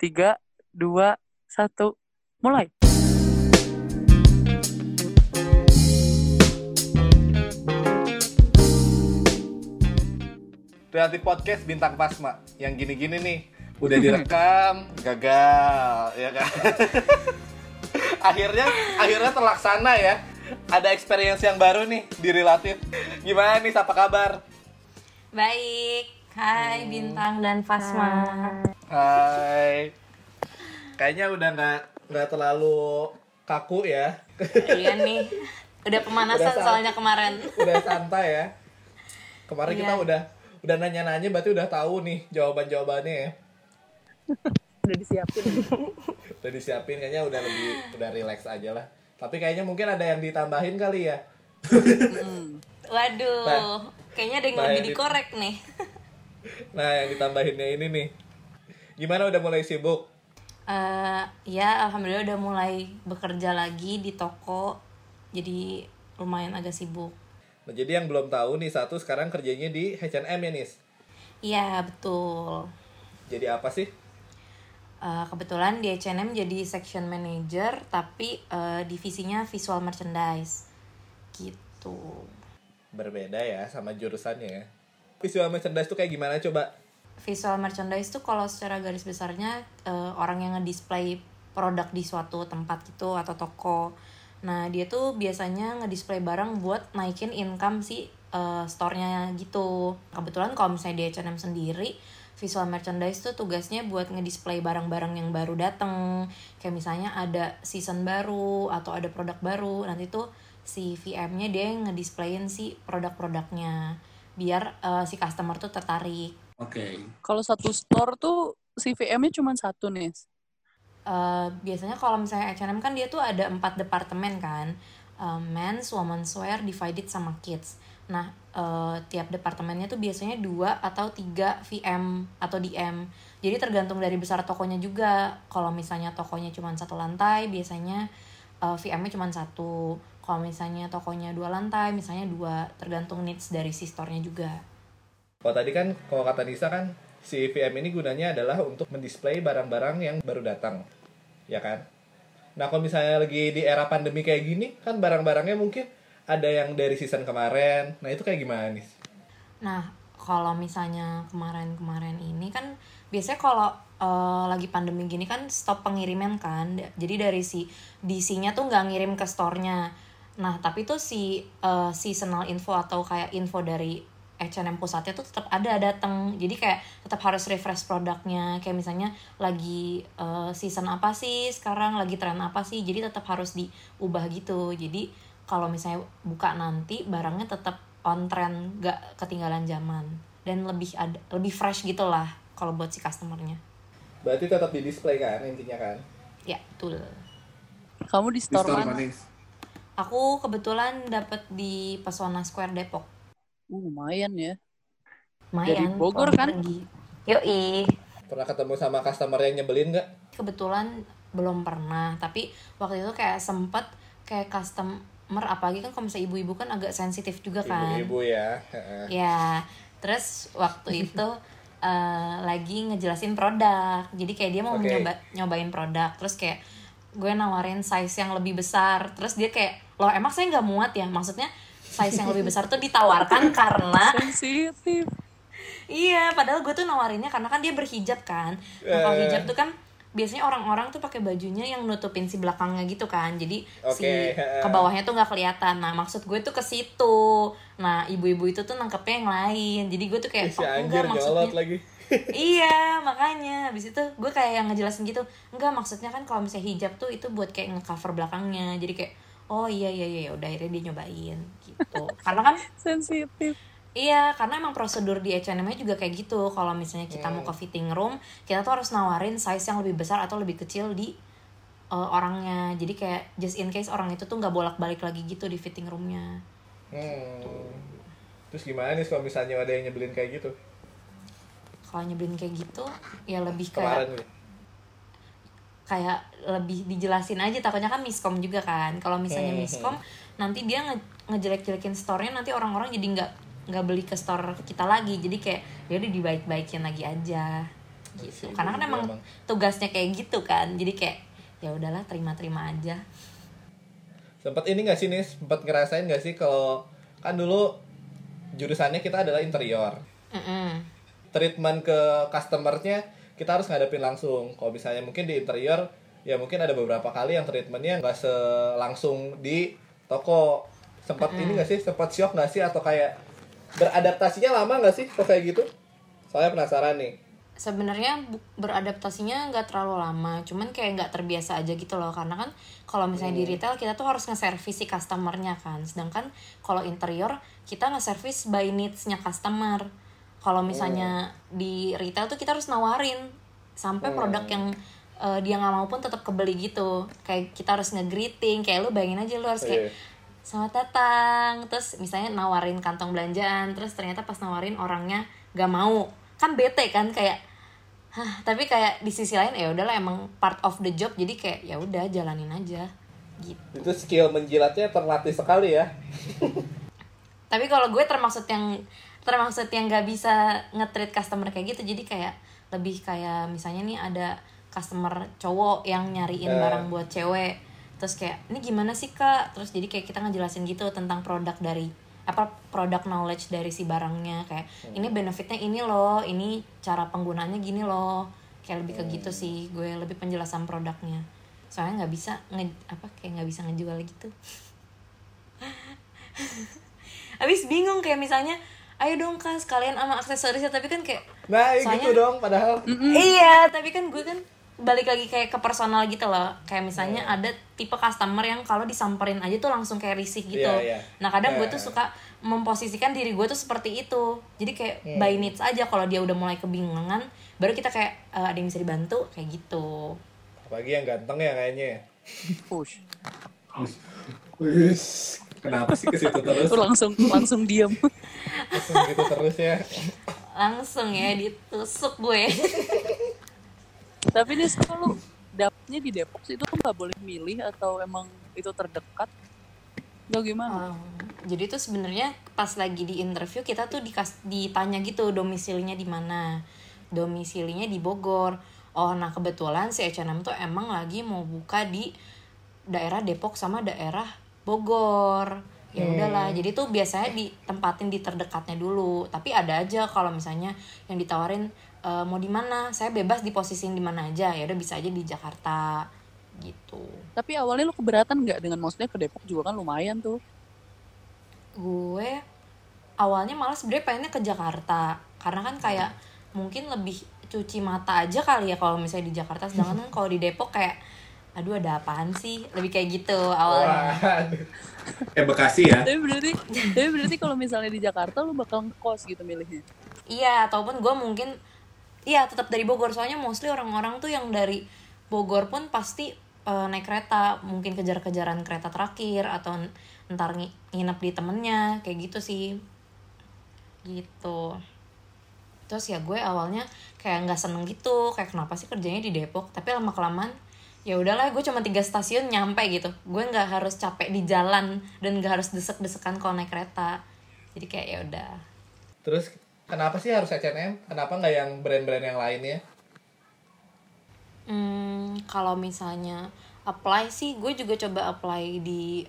Tiga, dua, satu, mulai. Kreatif Podcast Bintang Pasma. Yang gini-gini nih udah direkam gagal ya kan? Akhirnya akhirnya terlaksana ya. Ada experience yang baru nih di relatif. Gimana nih apa kabar? Baik, hai Bintang dan Fasma. Hai kayaknya udah nggak nggak terlalu kaku ya iya nih, udah pemanasan Udah soalnya kemarin. udah santai ya kemarin kita Iya. udah udah nanya-nanya berarti udah tahu nih jawaban-jawabannya ya Udah disiapin. udah disiapin kayaknya udah lebih udah relax aja lah tapi kayaknya mungkin ada yang ditambahin kali ya Waduh, Nah. kayaknya ada yang Nah, lebih ini- dikorek nih. nah yang ditambahinnya ini nih gimana udah mulai sibuk? Eh, ya, alhamdulillah udah mulai bekerja lagi di toko, jadi lumayan agak sibuk. nah, jadi yang belum tahu nih satu sekarang kerjanya di H&M ya nis? Iya betul. jadi apa sih? Eh, kebetulan di H&M jadi section manager, tapi eh, divisinya visual merchandise, gitu. berbeda ya sama jurusannya ya. Visual merchandise tuh kayak gimana coba visual merchandise tuh kalau secara garis besarnya eh, orang yang ngedisplay produk di suatu tempat gitu atau toko. Nah dia tuh biasanya ngedisplay barang buat naikin income si eh, store-nya gitu. Kebetulan kalau misalnya di H&M sendiri visual merchandise tuh tugasnya buat ngedisplay barang-barang yang baru dateng kayak misalnya ada season baru atau ada produk baru nanti tuh si VM-nya dia yang ngedisplayin si produk-produknya biar eh, si customer tuh tertarik Oke. Kalau satu store tuh CVM-nya cuma satu nih. Eh, biasanya kalau misalnya H&M kan dia tuh ada empat departemen kan Eh, men's, women's wear, divided sama kids. Nah eh, tiap departemennya tuh biasanya dua atau tiga VM atau DM. Jadi tergantung dari besar tokonya juga. Kalau misalnya tokonya cuma satu lantai, biasanya eh, VM-nya cuma satu. Kalau misalnya tokonya dua lantai, misalnya dua. Tergantung needs dari si store-nya juga. Kalau tadi kan kalau kata Nisa kan si VM ini gunanya adalah untuk mendisplay barang-barang yang baru datang ya kan nah kalau misalnya lagi di era pandemi kayak gini kan barang-barangnya mungkin ada yang dari season kemarin nah itu kayak gimana nih Nah, kalau misalnya kemarin-kemarin ini kan biasanya kalau eh, lagi pandemi gini kan stop pengiriman kan. Jadi dari si DC-nya tuh nggak ngirim ke store-nya. Nah, tapi tuh si eh, seasonal info atau kayak info dari H&M pusatnya tuh tetap ada datang. Jadi kayak tetap harus refresh produknya. Kayak misalnya lagi eh, season apa sih sekarang, lagi tren apa sih. Jadi tetap harus diubah gitu. Jadi kalau misalnya buka nanti barangnya tetap on trend gak ketinggalan zaman dan lebih ada lebih fresh gitu lah kalau buat si customernya berarti tetap di display kan intinya kan ya betul Kamu di Di store, store mana? Manis. aku kebetulan dapet di Pesona Square Depok Uh, lumayan ya. lumayan Dari Bogor, kan? pergi. yoi pernah ketemu sama customer yang nyebelin nggak kebetulan belum pernah tapi waktu itu kayak sempet kayak customer apalagi kan kalau misalnya ibu-ibu kan agak sensitif juga kan ibu-ibu ya Heeh. Ya, terus waktu itu eh, lagi ngejelasin produk. Jadi kayak dia mau Oke. nyoba nyobain produk, terus kayak gue nawarin size yang lebih besar. Terus dia kayak, "Loh, emang saya nggak muat ya?" Maksudnya size yang lebih besar tuh ditawarkan karena Sensitif. iya, padahal gue tuh nawarinnya karena kan dia berhijab kan. Nah, kalau Eh. hijab tuh kan biasanya orang-orang tuh pakai bajunya yang nutupin si belakangnya gitu kan. Jadi si Oke, heeh. ke bawahnya tuh nggak kelihatan. Nah, maksud gue tuh ke situ. Nah, ibu-ibu itu tuh nangkepnya yang lain. Jadi gue tuh kayak si oh, enggak maksudnya. lagi iya, makanya habis itu gue kayak yang ngejelasin gitu. Enggak, maksudnya kan kalau misalnya hijab tuh itu buat kayak ngecover belakangnya. Jadi kayak oh iya iya iya udah akhirnya dia nyobain gitu. Karena kan Sensitif. Iya, karena emang prosedur di H&M juga kayak gitu. Kalau misalnya kita mau ke fitting room, kita tuh harus nawarin size yang lebih besar atau lebih kecil di uh, orangnya. Jadi kayak just in case orang itu tuh nggak bolak-balik lagi gitu di fitting roomnya. hmm. terus gimana nih kalau misalnya ada yang nyebelin kayak gitu Kalau nyebelin kayak gitu, ya lebih kemarin kayak nih kayak lebih dijelasin aja. Takutnya kan miskom juga kan. Kalau misalnya miskom, nanti dia nge ngejelek-jelekin store-nya, nanti orang-orang jadi nggak nggak beli ke store kita lagi. Jadi kayak ya udah dibaik-baikin lagi aja. gitu Sih, karena kan emang tugasnya kayak gitu kan jadi kayak ya udahlah terima-terima aja Sempat ini gak sih nih, sempat ngerasain gak sih kalau kan dulu jurusannya kita adalah interior. Mm-mm. Treatment ke customernya kita harus ngadepin langsung. Kalau misalnya mungkin di interior ya mungkin ada beberapa kali yang treatmentnya nggak selangsung di toko. Sempat ini gak sih, sempat shock gak sih atau kayak beradaptasinya lama gak sih kok kayak gitu? Soalnya penasaran nih. sebenarnya beradaptasinya nggak terlalu lama cuman kayak nggak terbiasa aja gitu loh karena kan kalau misalnya di retail kita tuh harus nge-service si customernya kan sedangkan kalau interior kita nge-service by needs-nya customer kalau misalnya di retail tuh kita harus nawarin sampai produk yang eh, dia nggak mau pun tetap kebeli gitu. Kayak kita harus nge-greeting kayak lu bayangin aja lu harus kayak Iya. selamat datang. Terus misalnya nawarin kantong belanjaan terus ternyata pas nawarin orangnya gak mau. Kan bete kan kayak Hah, tapi kayak di sisi lain ya udahlah emang part of the job. Jadi kayak ya udah jalanin aja. Gitu. Itu skill menjilatnya terlatih sekali ya. tapi kalau gue termaksud yang termaksud yang gak bisa nge-treat customer kayak gitu jadi kayak lebih kayak misalnya nih ada customer cowok yang nyariin Eh. barang buat cewek terus kayak ini gimana sih kak? Terus jadi kayak kita ngejelasin gitu tentang produk dari apa produk knowledge dari si barangnya kayak ini benefitnya ini loh ini cara penggunaannya gini loh. Kayak lebih ke gitu sih gue lebih penjelasan produknya. Soalnya nggak bisa nge apa kayak nggak bisa ngejual gitu. Abis bingung kayak misalnya ayo dong kak sekalian sama aksesorisnya. Tapi kan kayak Nah, iya Soalnya- gitu dong padahal. iya. Tapi kan gue kan balik lagi kayak ke personal gitu loh. Kayak misalnya ada tipe customer yang kalau disamperin aja tuh langsung kayak risih gitu. Iya, iya. nah kadang gue Iya. tuh suka memposisikan diri gue tuh seperti itu. Jadi kayak by needs aja kalau dia udah mulai kebingungan baru kita kayak "Eh, ada yang bisa dibantu? Kayak gitu. Apalagi yang ganteng ya kayaknya. Push. Wis, kenapa sih ke situ terus? Langsung langsung diam. Langsung gitu terus ya. langsung ya ditusuk gue Tapi nih kalau lu dapetnya di Depok sih itu nggak boleh milih atau emang itu terdekat? Lo gimana? Um, jadi tuh sebenarnya pas lagi di interview kita tuh dikas ditanya gitu domisilinya di mana domisilinya di Bogor oh nah kebetulan si H&M tuh emang lagi mau buka di daerah Depok sama daerah Bogor. Ya udahlah jadi tuh biasanya ditempatin di terdekatnya dulu. Tapi ada aja kalau misalnya yang ditawarin "E, mau di mana? Saya bebas diposisiin di mana aja. Ya udah bisa aja di Jakarta. Gitu. Tapi awalnya lu keberatan nggak dengan maksudnya ke Depok juga kan lumayan tuh. gue awalnya malah sebenarnya pengennya ke Jakarta. Karena kan kayak mungkin lebih cuci mata aja kali ya kalau misalnya di Jakarta. Sedangkan kan kalau di Depok kayak aduh ada apaan sih? Lebih kayak gitu awalnya. Eh Bekasi ya? Tapi berarti tapi berarti kalau misalnya di Jakarta lu bakal ngekos gitu milihnya. iya ataupun gue mungkin iya tetap dari Bogor. Soalnya mostly orang-orang tuh yang dari Bogor pun pasti eh, naik kereta. Mungkin kejar-kejaran kereta terakhir atau ntar ngi- nginep di temennya. Kayak gitu sih. Gitu. Terus ya gue awalnya kayak nggak seneng gitu. Kayak kenapa sih kerjanya di Depok? Tapi lama kelamaan ya udahlah gue cuma tiga stasiun nyampe gitu gue nggak harus capek di jalan dan nggak harus desek-desekan kalau naik kereta jadi kayak ya udah Terus kenapa sih harus H&M? Kenapa nggak yang brand-brand yang lainnya? Hmm, kalau misalnya apply sih, gue juga coba apply di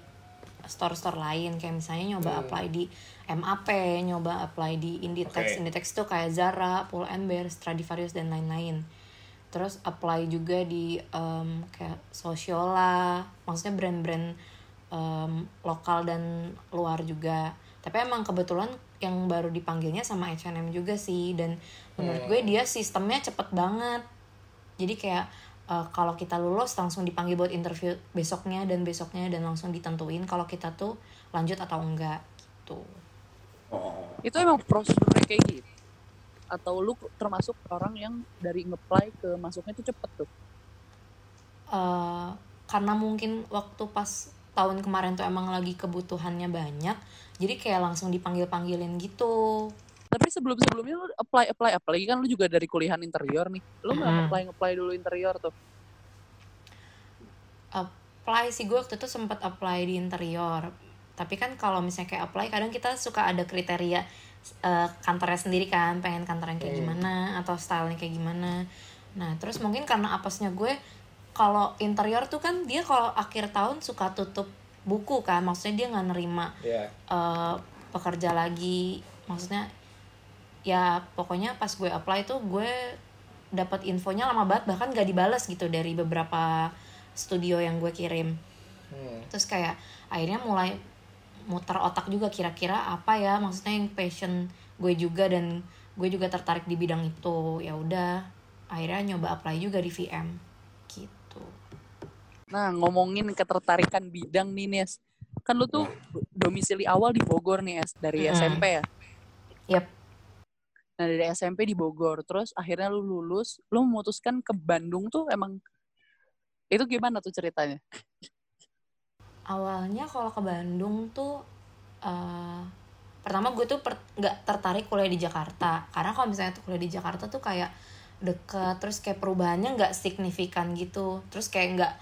store-store lain kayak misalnya nyoba apply di MAP, nyoba apply di Inditex. Oke. Inditex tuh kayak Zara, Pull and Bear, Stradivarius dan lain-lain. Terus apply juga di em, kayak Sociola, maksudnya brand-brand em, lokal dan luar juga. Tapi emang kebetulan yang baru dipanggilnya sama H&M juga sih dan menurut gue dia sistemnya cepet banget jadi kayak eh, kalau kita lulus langsung dipanggil buat interview besoknya dan besoknya dan langsung ditentuin kalau kita tuh lanjut atau enggak gitu Itu emang prosedurnya kayak gitu. Atau lu termasuk orang yang dari ngeplay ke masuknya itu cepet tuh. Eh, karena mungkin waktu pas tahun kemarin tuh emang lagi kebutuhannya banyak jadi kayak langsung dipanggil panggilin gitu Tapi sebelum-sebelumnya lu apply apply apalagi kan lu juga dari kuliahan interior nih. Lu nggak Mm. apply apply dulu interior tuh. apply sih gue waktu itu sempat apply di interior tapi kan kalau misalnya kayak apply kadang kita suka ada kriteria eh, kantornya sendiri kan pengen kantor yang kayak Hmm. gimana atau stylenya kayak gimana nah terus mungkin karena apesnya gue kalau interior tuh kan dia kalau akhir tahun suka tutup buku kan maksudnya dia nggak nerima ya eh, pekerja lagi maksudnya ya pokoknya pas gue apply tuh gue dapat infonya lama banget bahkan gak dibalas gitu dari beberapa studio yang gue kirim Hmm. terus kayak akhirnya mulai muter otak juga kira-kira apa ya maksudnya yang passion gue juga dan gue juga tertarik di bidang itu ya udah akhirnya nyoba apply juga di VM gitu Nah, ngomongin ketertarikan bidang nih, Nes. Kan lu tuh domisili awal di Bogor nih, Es, dari Mm-mm. SMP ya? Yap. Nah, dari SMP di Bogor. Terus akhirnya lu lulus, lu memutuskan ke Bandung tuh emang... Itu gimana tuh ceritanya? Awalnya kalau ke Bandung tuh eh, pertama gue tuh per- nggak tertarik kuliah di Jakarta. Karena kalau misalnya tuh kuliah di Jakarta tuh kayak deket terus kayak perubahannya nggak signifikan gitu. Terus kayak nggak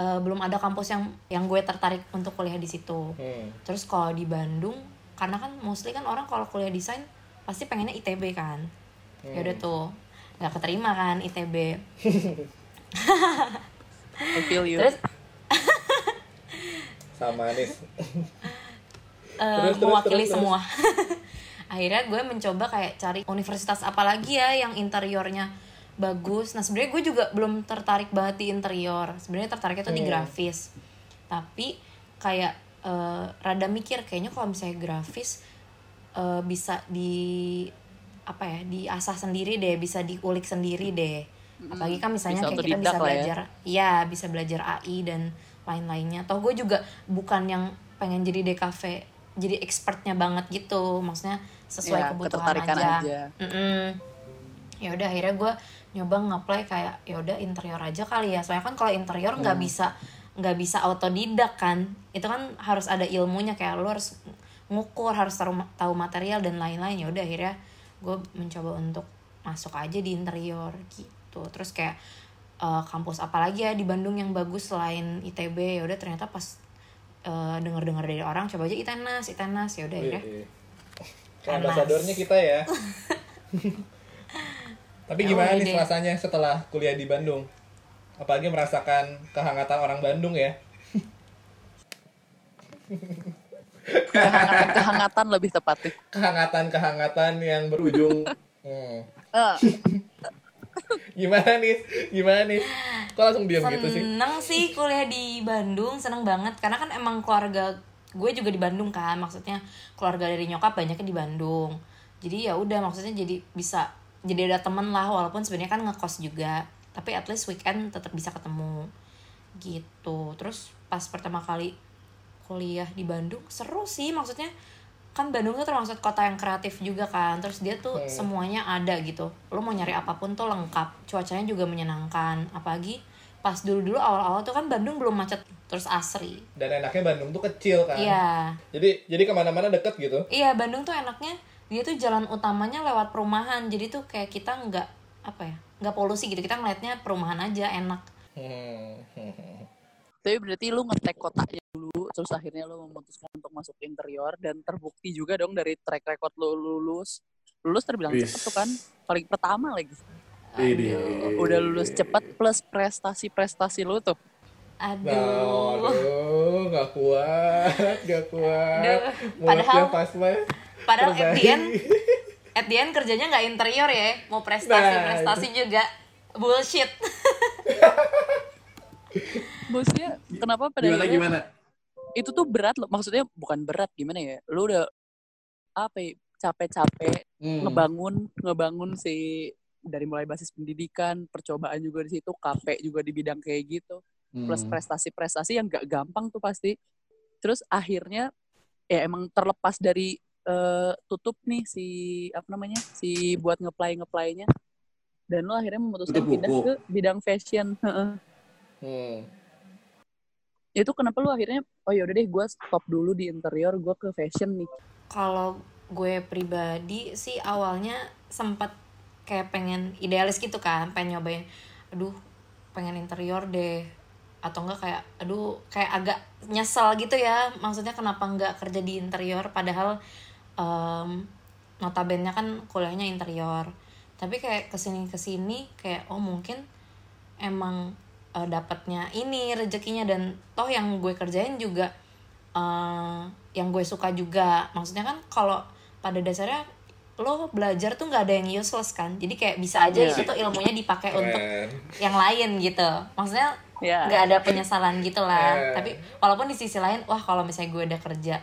eh, belum ada kampus yang yang gue tertarik untuk kuliah di situ. Hmm. terus kalau di Bandung karena kan mostly kan orang kalau kuliah desain pasti pengennya ITB kan. Ya udah tuh nggak keterima kan ITB I feel you. terus sama eh, Terus, terus, mewakili terus, terus. semua. Akhirnya gue mencoba kayak cari universitas apa lagi ya yang interiornya bagus. Nah sebenarnya gue juga belum tertarik banget di interior. Sebenarnya tertariknya tuh di Hmm. grafis. Tapi kayak eh, rada mikir kayaknya kalau misalnya grafis eh, bisa di apa ya diasah sendiri deh, bisa diulik sendiri deh. Apalagi kan misalnya Bisa kayak kita otodidak bisa lah ya. belajar, iya bisa belajar AI dan lain-lainnya. Toh gue juga bukan yang pengen jadi DKV, jadi expertnya banget gitu. Maksudnya sesuai Ya, kebutuhan aja. aja. Mm-mm. Ya udah akhirnya gue nyoba nge-apply kayak ya udah interior aja kali ya. Soalnya kan kalau interior Hmm. nggak bisa nggak bisa autodidak kan. Itu kan harus ada ilmunya kayak lu harus ngukur, harus tahu tahu material dan lain-lain. Ya udah akhirnya gue mencoba untuk masuk aja di interior gitu. Terus kayak eh, kampus apa lagi ya di Bandung yang bagus selain ITB ya udah ternyata pas eh, dengar-dengar dari orang coba aja ITENAS ITENAS ya udah akhirnya Wih, Kayak Panas. ambasadornya kita ya. Tapi Ya gimana nih deh. rasanya setelah kuliah di Bandung? Apalagi merasakan kehangatan orang Bandung ya. Kehangatan-kehangatan lebih tepatnya. Kehangatan-kehangatan yang berujung hmm. Gimana nih? Gimana nih? Kok langsung diam gitu sih? Seneng sih kuliah di Bandung, seneng banget karena kan emang keluarga gue juga di Bandung kan, maksudnya keluarga dari nyokap banyaknya di Bandung. Jadi ya udah maksudnya jadi bisa jadi ada temen lah walaupun sebenarnya kan ngekos juga, tapi at least weekend tetap bisa ketemu gitu. Terus pas pertama kali kuliah di Bandung seru sih maksudnya kan Bandung tuh termasuk kota yang kreatif juga kan terus dia tuh Hmm. semuanya ada gitu lo mau nyari apa pun tuh lengkap cuacanya juga menyenangkan apalagi pas dulu-dulu awal-awal tuh kan Bandung belum macet terus asri Dan enaknya Bandung tuh kecil kan. iya Jadi jadi ke mana-mana deket gitu. iya Bandung tuh enaknya dia tuh jalan utamanya lewat perumahan jadi tuh kayak kita nggak apa ya nggak polusi gitu kita ngeliatnya perumahan aja enak Hmm. tapi berarti lu ngetek kotanya dulu, terus akhirnya lu memutuskan untuk masuk interior dan terbukti juga dong dari track record lu lulus. Lulus terbilang Wis. cepet tuh kan, paling pertama lagi. Ini. Udah lulus cepet plus prestasi-prestasi lu tuh. aduh aduh, nggak kuat, nggak kuat. Aduh, padahal- pas padahal at the terbaik. end at the end kerjanya nggak interior ya mau prestasi Nah, prestasi juga bullshit Maksudnya kenapa pada Gimana akhirnya gimana? Itu tuh berat loh. Maksudnya bukan berat gimana ya? Lu udah apa ya, capek-capek Hmm. ngebangun ngebangun si dari mulai basis pendidikan, percobaan juga di situ, KP juga di bidang kayak gitu. plus Hmm. prestasi-prestasi yang gak gampang tuh pasti. Terus akhirnya ya emang terlepas dari eh, tutup nih si apa namanya si buat ngeplay ngeplaynya dan lo akhirnya memutuskan pindah ke bidang fashion. Heeh. Hmm. Itu kenapa lo akhirnya oh ya udah deh gue stop dulu di interior gue ke fashion nih. kalau gue pribadi sih awalnya sempat kayak pengen idealis gitu kan pengen nyobain aduh pengen interior deh. Atau enggak kayak aduh kayak agak nyesel gitu ya. Maksudnya kenapa enggak kerja di interior? Padahal em, notabene kan kuliahnya interior. Tapi kayak ke sini ke sini kayak oh mungkin emang uh, dapatnya ini rezekinya dan toh yang gue kerjain juga uh, yang gue suka juga maksudnya kan kalau pada dasarnya lo belajar tuh nggak ada yang useless kan jadi kayak bisa aja Iya. itu tuh ilmunya dipakai Keren. untuk yang lain gitu maksudnya Iya. nggak ada penyesalan gitu lah Eh. tapi walaupun di sisi lain wah kalau misalnya gue udah kerja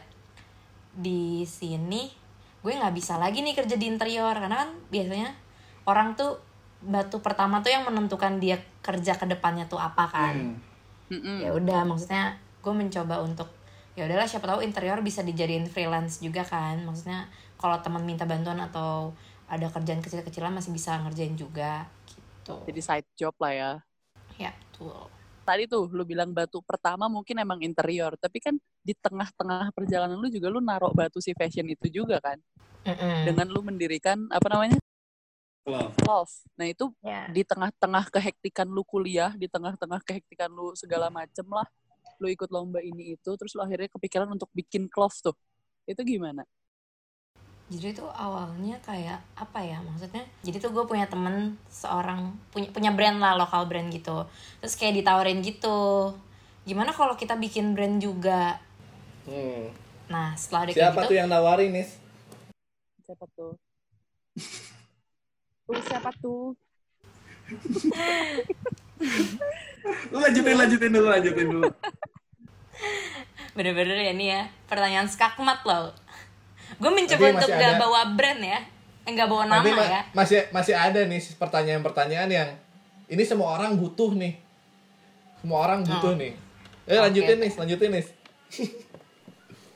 di sini gue nggak bisa lagi nih kerja di interior karena kan biasanya orang tuh batu pertama tuh yang menentukan dia kerja ke depannya tuh apa kan Hmm. Mm-mm. ya udah maksudnya gue mencoba untuk ya udahlah siapa tahu interior bisa dijadiin freelance juga kan maksudnya kalau teman minta bantuan atau ada kerjaan kecil-kecilan masih bisa ngerjain juga gitu Jadi side job lah ya. ya betul Tadi tuh lu bilang batu pertama mungkin emang interior, tapi kan di tengah-tengah perjalanan lu juga lu narok batu si fashion itu juga kan. Mm-mm. Dengan lu mendirikan apa namanya? Love. Love. Nah, itu ya di tengah-tengah kehektikan lu kuliah, di tengah-tengah kehektikan lu segala macem lah, lu ikut lomba ini itu, terus lu akhirnya kepikiran untuk bikin cloth tuh. Itu gimana? jadi tuh awalnya kayak apa ya maksudnya jadi tuh gue punya temen seorang punya punya brand lah lokal brand gitu terus kayak ditawarin gitu gimana kalau kita bikin brand juga Hmm. nah setelah ada Siapa gitu tuh yang nawarin, Nis? Siapa tuh? Tuh siapa tuh? Lu lanjutin, lanjutin dulu, lanjutin dulu. bener-bener ya nih ya pertanyaan skakmat loh gue mencoba untuk gak bawa brand ya nggak bawa nama Tapi ma- ya masih masih ada nih pertanyaan-pertanyaan yang ini semua orang butuh nih. Semua orang butuh nih. Eh lanjutin oke. nih, lanjutin nih.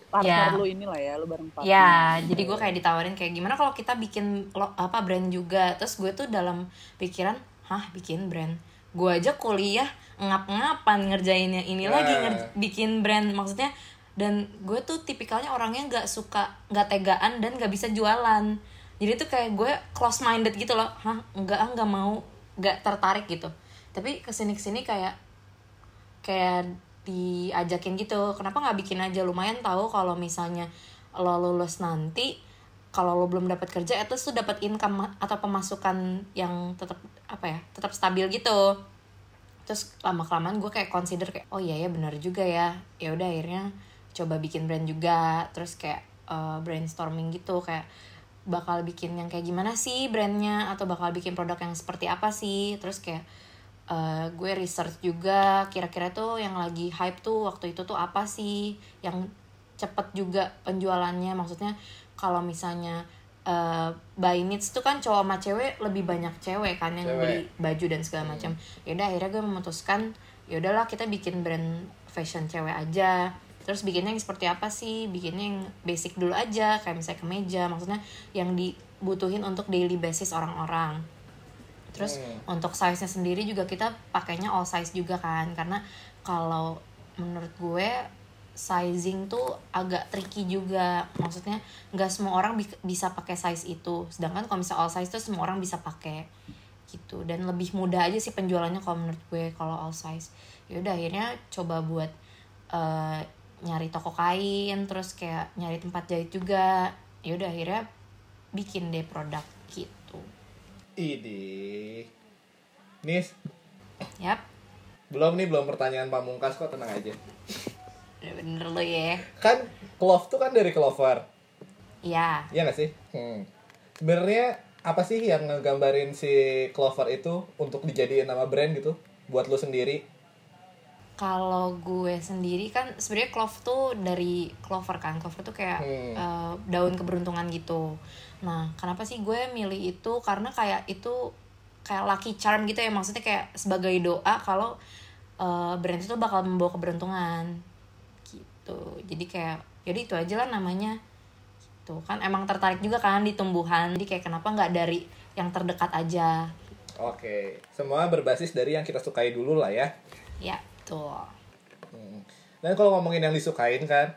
Partner Ya. lu inilah ya, lu bareng partner. Ya, jadi gue kayak ditawarin kayak gimana kalau kita bikin lo, apa brand juga. Terus gue tuh dalam pikiran, hah bikin brand. Gue aja kuliah ngap-ngapan ngerjainnya ini Ya. lagi ngerj- bikin brand maksudnya. Dan gue tuh tipikalnya orangnya nggak suka, nggak tegaan dan nggak bisa jualan. Jadi tuh kayak gue close minded gitu loh, hah nggak ah nggak mau, nggak tertarik gitu. Tapi ke sini ke sini kayak kayak diajakin gitu. Kenapa nggak bikin aja? Lumayan tahu kalau misalnya lo lulus nanti kalau lo belum dapat kerja least tuh dapat income atau pemasukan yang tetap apa ya tetap stabil gitu. Terus lama kelamaan gue kayak consider kayak oh iya ya benar juga ya. Ya udah akhirnya coba bikin brand juga. Terus kayak eh, brainstorming gitu kayak bakal bikin yang kayak gimana sih brandnya? Atau bakal bikin produk yang seperti apa sih? Terus kayak eh, gue research juga kira-kira tuh yang lagi hype tuh waktu itu tuh apa sih yang cepet juga penjualannya? Maksudnya kalau misalnya eh, by needs tuh kan cowok sama cewek lebih banyak cewek kan yang Cewek. beli baju dan segala macam. Yaudah akhirnya gue memutuskan yaudahlah kita bikin brand fashion cewek aja. Terus bikinnya yang seperti apa sih? Bikinnya yang basic dulu aja kayak misalnya kemeja. Maksudnya yang dibutuhin untuk daily basis orang-orang terus Hmm. untuk size nya sendiri juga kita pakainya all size juga kan karena kalau menurut gue sizing tuh agak tricky juga. Maksudnya nggak semua orang bi- bisa pakai size itu. Sedangkan kalau misalnya all size tuh semua orang bisa pakai gitu. Dan lebih mudah aja sih penjualannya kalau menurut gue kalau all size. Yaudah akhirnya coba buat eh, nyari toko kain terus kayak nyari tempat jahit juga. Yaudah akhirnya bikin deh produk gitu Idi. Nis, yap belum nih belum pertanyaan pamungkas kok tenang aja. bener lo ya Kan clove tuh kan dari clover. Iya, Iya gak sih? Hmm. Sebenarnya apa sih yang ngegambarin si clover itu untuk dijadiin nama brand gitu buat lu sendiri? kalau gue sendiri kan sebenarnya clove tuh dari clover kan clover tuh kayak Hmm. eh, daun keberuntungan gitu nah kenapa sih gue milih itu? Karena kayak itu kayak lucky charm gitu ya. Maksudnya kayak sebagai doa kalau eh, brand itu bakal membawa keberuntungan. Gitu. Jadi kayak jadi itu aja lah namanya. Gitu. Kan emang tertarik juga kan di tumbuhan. Jadi kayak kenapa nggak dari yang terdekat aja? Oke, semua berbasis dari yang kita sukai dulu lah ya. ya tuh Hmm. Dan kalau ngomongin yang disukain kan,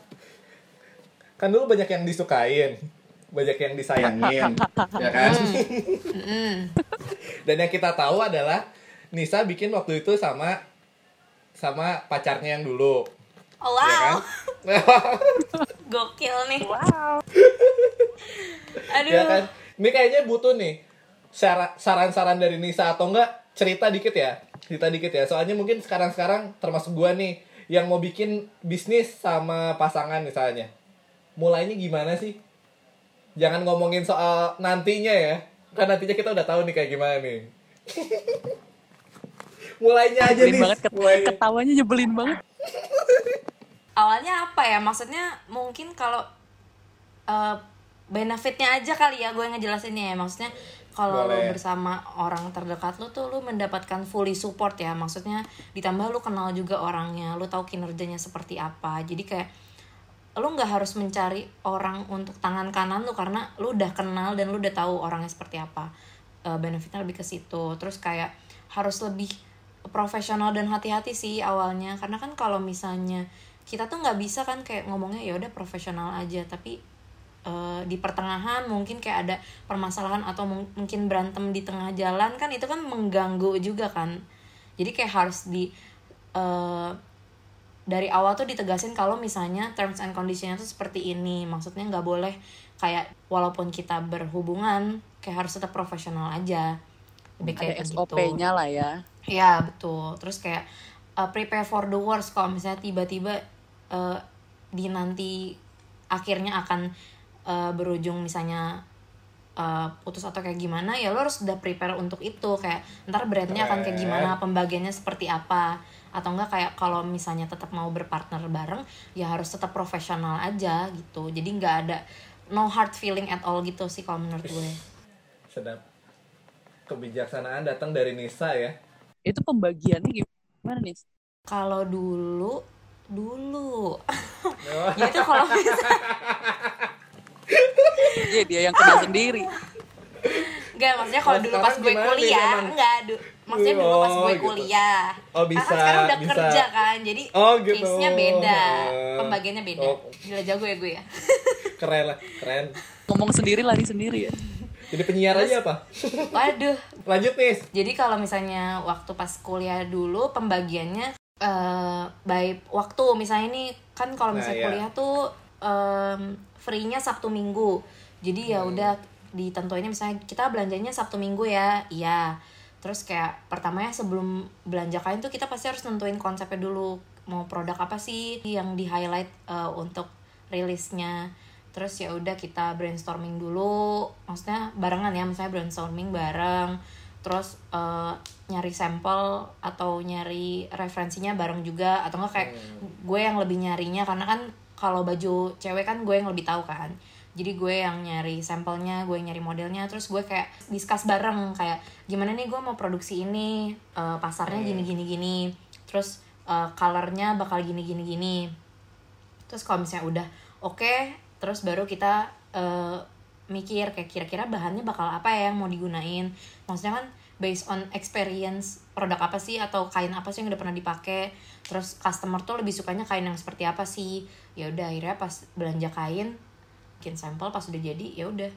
kan dulu banyak yang disukain, banyak yang disayangin, ya kan? Dan yang kita tahu adalah Nisa bikin waktu itu sama sama pacarnya yang dulu, oh ya kan? wow Gokil nih. Wow. Aduh. ya kan ini kayaknya butuh nih sara- saran-saran dari Nisa atau enggak cerita dikit ya cerita dikit ya soalnya mungkin sekarang-sekarang termasuk gua nih yang mau bikin bisnis sama pasangan misalnya mulainya gimana sih jangan ngomongin soal nantinya ya. Kan nantinya kita udah tahu nih kayak gimana nih. Mulainya aja Nyebelin nih. banget ket- mulainya. ketawanya nyebelin banget. awalnya apa ya? Maksudnya mungkin kalau eh, benefitnya aja kali ya gue ngejelasinnya ya. Maksudnya kalau lu Boleh. bersama orang terdekat lu tuh lu mendapatkan fully support ya. Maksudnya ditambah lu kenal juga orangnya lu tahu kinerjanya seperti apa. Jadi kayak lu nggak harus mencari orang untuk tangan kanan lu karena lu udah kenal dan lu udah tahu orangnya seperti apa. Eh, benefitnya lebih ke situ. Terus kayak harus lebih profesional dan hati-hati sih awalnya. Karena kan kalau misalnya kita tuh nggak bisa kan kayak ngomongnya ya udah profesional aja. Tapi eh, di pertengahan mungkin kayak ada permasalahan atau mung- mungkin berantem di tengah jalan kan itu kan mengganggu juga kan. Jadi kayak harus di eh, dari awal tuh ditegasin kalau misalnya terms and conditionnya tuh seperti ini. Maksudnya nggak boleh kayak walaupun kita berhubungan kayak harus tetap profesional aja. Lebih Ada kayak begitu SOP-nya lah ya. Ya betul. Terus kayak uh, prepare for the worst. Kalau misalnya tiba-tiba uh, di nanti akhirnya akan uh, berujung misalnya uh, putus atau kayak gimana ya lo harus udah prepare untuk itu. Kayak ntar brandnya akan kayak gimana pembagiannya seperti apa atau enggak kayak kalau misalnya tetap mau berpartner bareng ya harus tetap profesional aja gitu. Jadi nggak ada no hard feeling at all gitu sih kalau menurut gue. Sedap. Kebijaksanaan datang dari Nisa ya. Itu pembagiannya gimana nih? kalau dulu dulu. Ya itu kalau misalnya Iya dia yang kena sendiri. Enggak, maksudnya kalau Oh, dulu pas gue kuliah, enggak, du- maksudnya dulu pas Oh, gue gitu. kuliah. Oh, bisa, sekarang udah bisa. kerja kan, jadi Oh, gitu. case-nya beda, Oh. pembagiannya beda. Oh. Gila jago ya gue ya. keren lah keren Ngomong sendiri lari sendiri ya. jadi penyiar aja apa Waduh. lanjut nih Jadi kalau misalnya waktu pas kuliah dulu pembagiannya eh by waktu misalnya ini kan kalau Nah, misalnya iya. kuliah tuh em, free-nya Sabtu Minggu. Jadi ya Hmm. udah ditentuinnya misalnya kita belanjanya Sabtu Minggu ya. Iya. Terus kayak pertamanya sebelum belanja kain tuh kita pasti harus nentuin konsepnya dulu mau produk apa sih yang di highlight eh, untuk rilisnya. Terus ya udah kita brainstorming dulu maksudnya barengan ya misalnya brainstorming bareng terus eh, nyari sampel atau nyari referensinya bareng juga atau enggak kayak gue yang lebih nyarinya karena kan kalau baju cewek kan gue yang lebih tahu kan jadi gue yang nyari sampelnya gue yang nyari modelnya terus gue kayak discuss bareng kayak gimana nih gue mau produksi ini eh, pasarnya gini gini gini terus eh, colornya bakal gini gini gini. Terus kalau misalnya udah oke terus baru kita eh, mikir kayak kira-kira bahannya bakal apa ya yang mau digunain. Maksudnya kan based on experience produk apa sih atau kain apa sih yang udah pernah dipakai. Terus customer tuh lebih sukanya kain yang seperti apa sih? Ya udah akhirnya pas belanja kain bikin sampel pas udah jadi ya udah.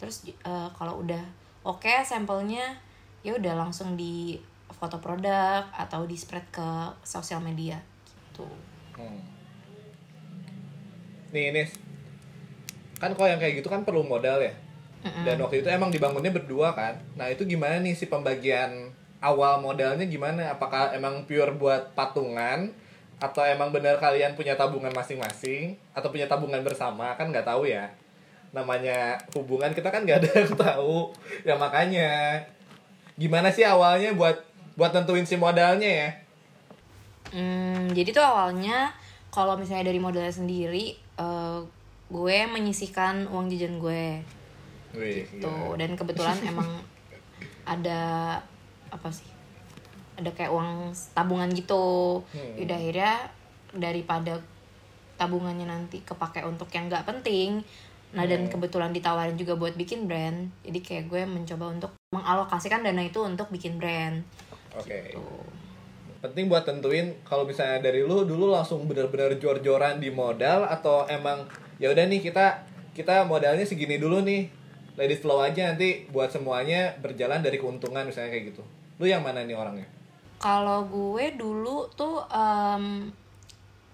Terus eh, kalau udah oke sampelnya ya udah langsung di foto produk atau di spread ke sosial media gitu. Hmm. nih Nis. Kan kalau yang kayak gitu kan perlu modal ya. Dan waktu itu emang dibangunnya berdua kan. Nah itu gimana nih si pembagian awal modalnya gimana? Apakah emang pure buat patungan atau emang benar kalian punya tabungan masing-masing? Atau punya tabungan bersama? Kan nggak tahu ya. Namanya hubungan kita kan nggak ada yang tahu. Ya makanya. Gimana sih awalnya buat buat tentuin si modalnya ya? Hmm, jadi tuh awalnya kalau misalnya dari modalnya sendiri, eh, gue menyisihkan uang jajan gue. Wih, gila. dan kebetulan emang ada apa sih? Ada kayak uang tabungan gitu. Hmm. Udah akhirnya daripada tabungannya nanti kepake untuk yang nggak penting. Nah dan kebetulan ditawarin juga buat bikin brand, jadi kayak gue mencoba untuk mengalokasikan dana itu untuk bikin brand. oke Tuh. penting buat tentuin kalau misalnya dari lu dulu langsung bener-bener jor-joran di modal atau emang ya udah nih kita kita modalnya segini dulu nih it flow aja nanti buat semuanya berjalan dari keuntungan misalnya kayak gitu lu yang mana nih orangnya Kalau gue dulu tuh em,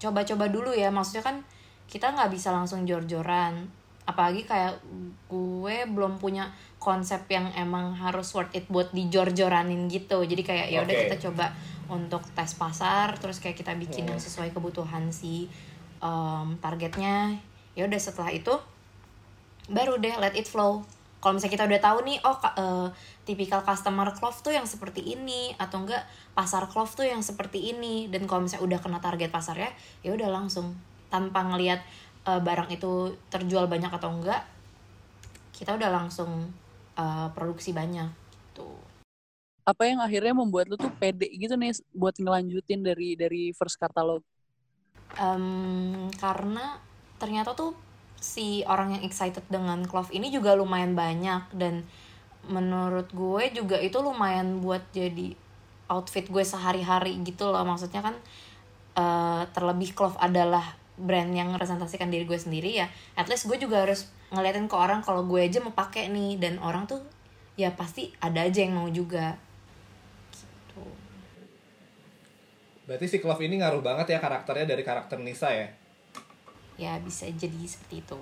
coba-coba dulu ya. Maksudnya kan kita nggak bisa langsung jor-joran. Apalagi kayak gue belum punya konsep yang emang harus worth it buat dijor-joranin gitu. Jadi kayak ya udah Oke. kita coba untuk tes pasar terus kayak kita bikin yang sesuai kebutuhan si em, targetnya. Ya udah setelah itu baru deh let it flow kalau misalnya kita udah tahu nih oh eh, tipikal customer cloth tuh yang seperti ini atau enggak pasar cloth tuh yang seperti ini dan kalau misalnya udah kena target pasarnya ya udah langsung tanpa ngelihat eh, barang itu terjual banyak atau enggak kita udah langsung eh, produksi banyak gitu Apa yang akhirnya membuat lu tuh pede gitu nih buat ngelanjutin dari dari first catalog? Em, karena ternyata tuh si orang yang excited dengan clove ini juga lumayan banyak. Dan menurut gue juga itu lumayan buat jadi outfit gue sehari-hari gitu loh. Maksudnya kan eh, terlebih clove adalah brand yang merepresentasikan diri gue sendiri ya at least gue juga harus ngeliatin ke orang kalau gue aja mau pakai nih. Dan orang tuh ya pasti ada aja yang mau juga. Gitu. Berarti si Clove ini ngaruh banget ya karakternya dari karakter Nisa ya. Ya bisa jadi seperti itu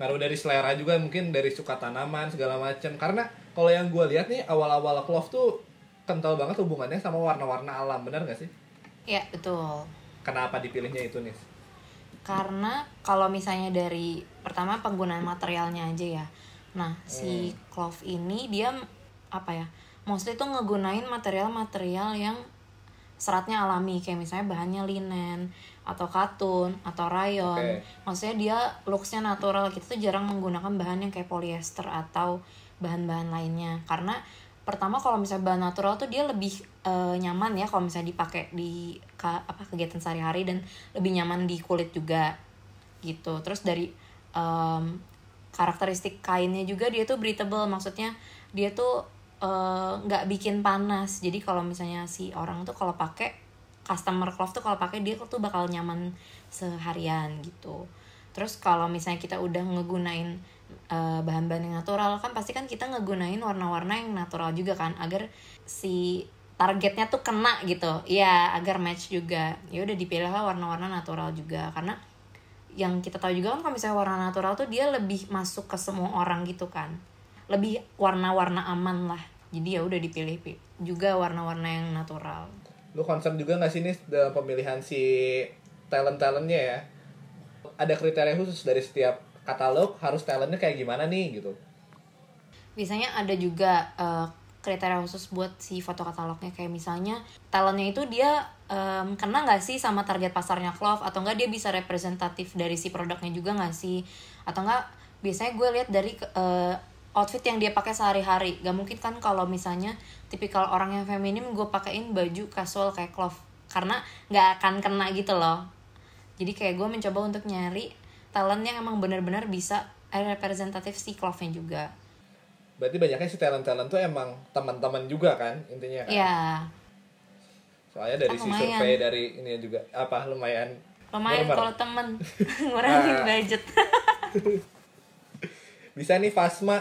Ngaruh dari selera juga mungkin dari suka tanaman segala macam. Karena kalau yang gue lihat nih awal-awal Clove tuh kental banget hubungannya sama warna-warna alam, benar gak sih? ya betul Kenapa dipilihnya itu nih? karena kalau misalnya dari pertama penggunaan materialnya aja ya nah si clove ini dia apa ya mostly tuh ngegunain material-material yang seratnya alami kayak misalnya bahannya linen atau katun atau rayon. Oke. maksudnya dia looksnya natural. Kita tuh jarang menggunakan bahan yang kayak polyester atau bahan-bahan lainnya. Karena pertama kalau misalnya bahan natural tuh dia lebih eh, nyaman ya kalau misalnya dipakai di ka- apa kegiatan sehari-hari dan lebih nyaman di kulit juga gitu. Terus dari em, karakteristik kainnya juga dia tuh breathable. Maksudnya dia tuh eh, nggak bikin panas. Jadi kalau misalnya si orang tuh kalau pakai customer cloth tuh kalau pakai dia tuh bakal nyaman seharian gitu. Terus kalau misalnya kita udah ngegunain eh, bahan-bahan yang natural kan pasti kan kita ngegunain warna-warna yang natural juga kan agar si targetnya tuh kena gitu. Ya agar match juga. Ya udah dipilih lah warna-warna natural juga. Karena yang kita tahu juga kan kalau misalnya warna natural tuh dia lebih masuk ke semua orang gitu kan. Lebih warna-warna aman lah. Jadi ya udah dipilih pi- juga warna-warna yang natural Lu concern juga gak sih nih dalam pemilihan si talent-talentnya ya? Ada kriteria khusus dari setiap katalog harus talentnya kayak gimana nih gitu? biasanya ada juga eh, kriteria khusus buat si foto katalognya kayak misalnya talentnya itu dia em, kena nggak sih sama target pasarnya Clove atau enggak dia bisa representatif dari si produknya juga nggak sih atau enggak biasanya gue lihat dari eh, outfit yang dia pakai sehari-hari. Gak mungkin kan kalau misalnya tipikal orang yang feminim gue pakein baju casual kayak Clove karena nggak akan kena gitu loh. Jadi kayak gue mencoba untuk nyari talent yang emang benar-benar bisa representatif si Clove-nya juga. Berarti banyaknya si talent-talent tuh emang teman-teman juga kan intinya kan? Iya, Soalnya dari Kan si lumayan. survei dari ini juga apa lumayan. Lumayan kalau temen. Ngurangin Ah. budget. Bisa nih Fasma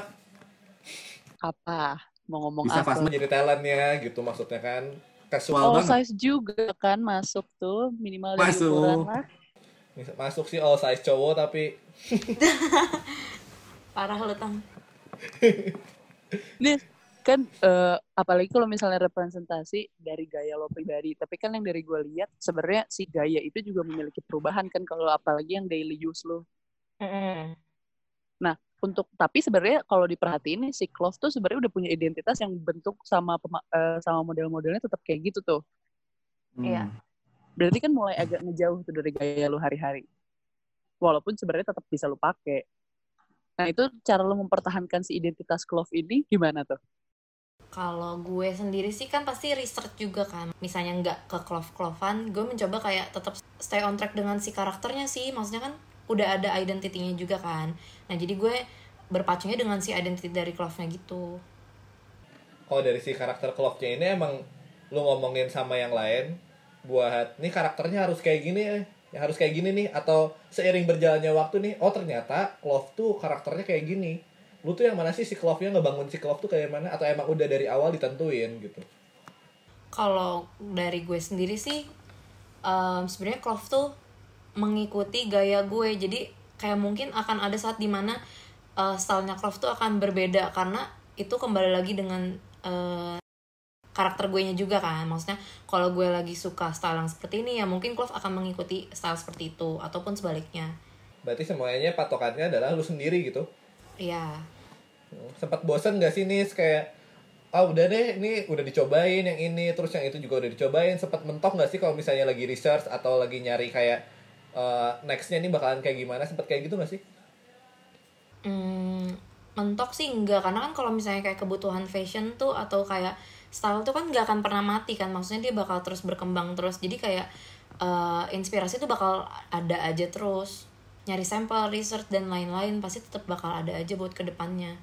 Apa? Mau ngomong bisa apa? Fasma jadi talentnya gitu maksudnya kan casual All banget size juga kan masuk tuh minimal dari Masuk. ukuran lah. Masuk sih all size cowok tapi Parah lu tang. Nih kan eh, apalagi kalau misalnya representasi dari gaya lo pribadi. Tapi kan yang dari gue lihat sebenarnya si gaya itu juga memiliki perubahan kan kalau apalagi yang daily use lo. Nah, untuk tapi sebenarnya kalau diperhatiin si Clove tuh sebenarnya udah punya identitas yang bentuk sama pema- eh, sama model-modelnya tetap kayak gitu tuh. Iya. Berarti kan mulai agak ngejauh tuh dari gaya lu hari-hari. Walaupun sebenarnya tetap bisa lu pakai. Nah, itu cara lu mempertahankan si identitas Clove ini gimana tuh? Kalau gue sendiri sih kan pasti research juga kan. Misalnya nggak ke clove-clovean, gue mencoba kayak tetap stay on track dengan si karakternya sih. Maksudnya kan udah ada identitinya juga kan. Nah jadi gue berpacunya dengan si identity dari clove-nya gitu. kalau dari si karakter Clove-nya ini emang lu ngomongin sama yang lain buat nih karakternya harus kayak gini eh. ya harus kayak gini nih atau seiring berjalannya waktu nih oh ternyata Clove tuh karakternya kayak gini lu tuh yang mana sih si Clove-nya ngebangun si Clove tuh kayak mana atau emang udah dari awal ditentuin gitu Kalau dari gue sendiri sih um, sebenarnya Clove tuh mengikuti gaya gue. Jadi kayak mungkin akan ada saat di mana uh, stylenya Clove tuh akan berbeda. Karena itu kembali lagi dengan uh, karakter gue nya juga kan. Maksudnya kalau gue lagi suka style yang seperti ini ya mungkin Clove akan mengikuti style seperti itu ataupun sebaliknya. Berarti semuanya patokannya adalah lu sendiri gitu? Iya. Sempat bosen gak sih nih kayak ah udah deh ini udah dicobain yang ini. Terus yang itu juga udah dicobain. Sempat mentok gak sih kalau misalnya lagi research atau lagi nyari kayak uh, nextnya ini bakalan kayak gimana? Sempat kayak gitu gak sih? Hmm, mentok sih enggak karena kan kalau misalnya kayak kebutuhan fashion tuh atau kayak style tuh kan nggak akan pernah mati kan. Maksudnya dia bakal terus berkembang terus. Jadi kayak uh, inspirasi tuh bakal ada aja terus. Nyari sampel research dan lain-lain pasti tetap bakal ada aja buat ke depannya.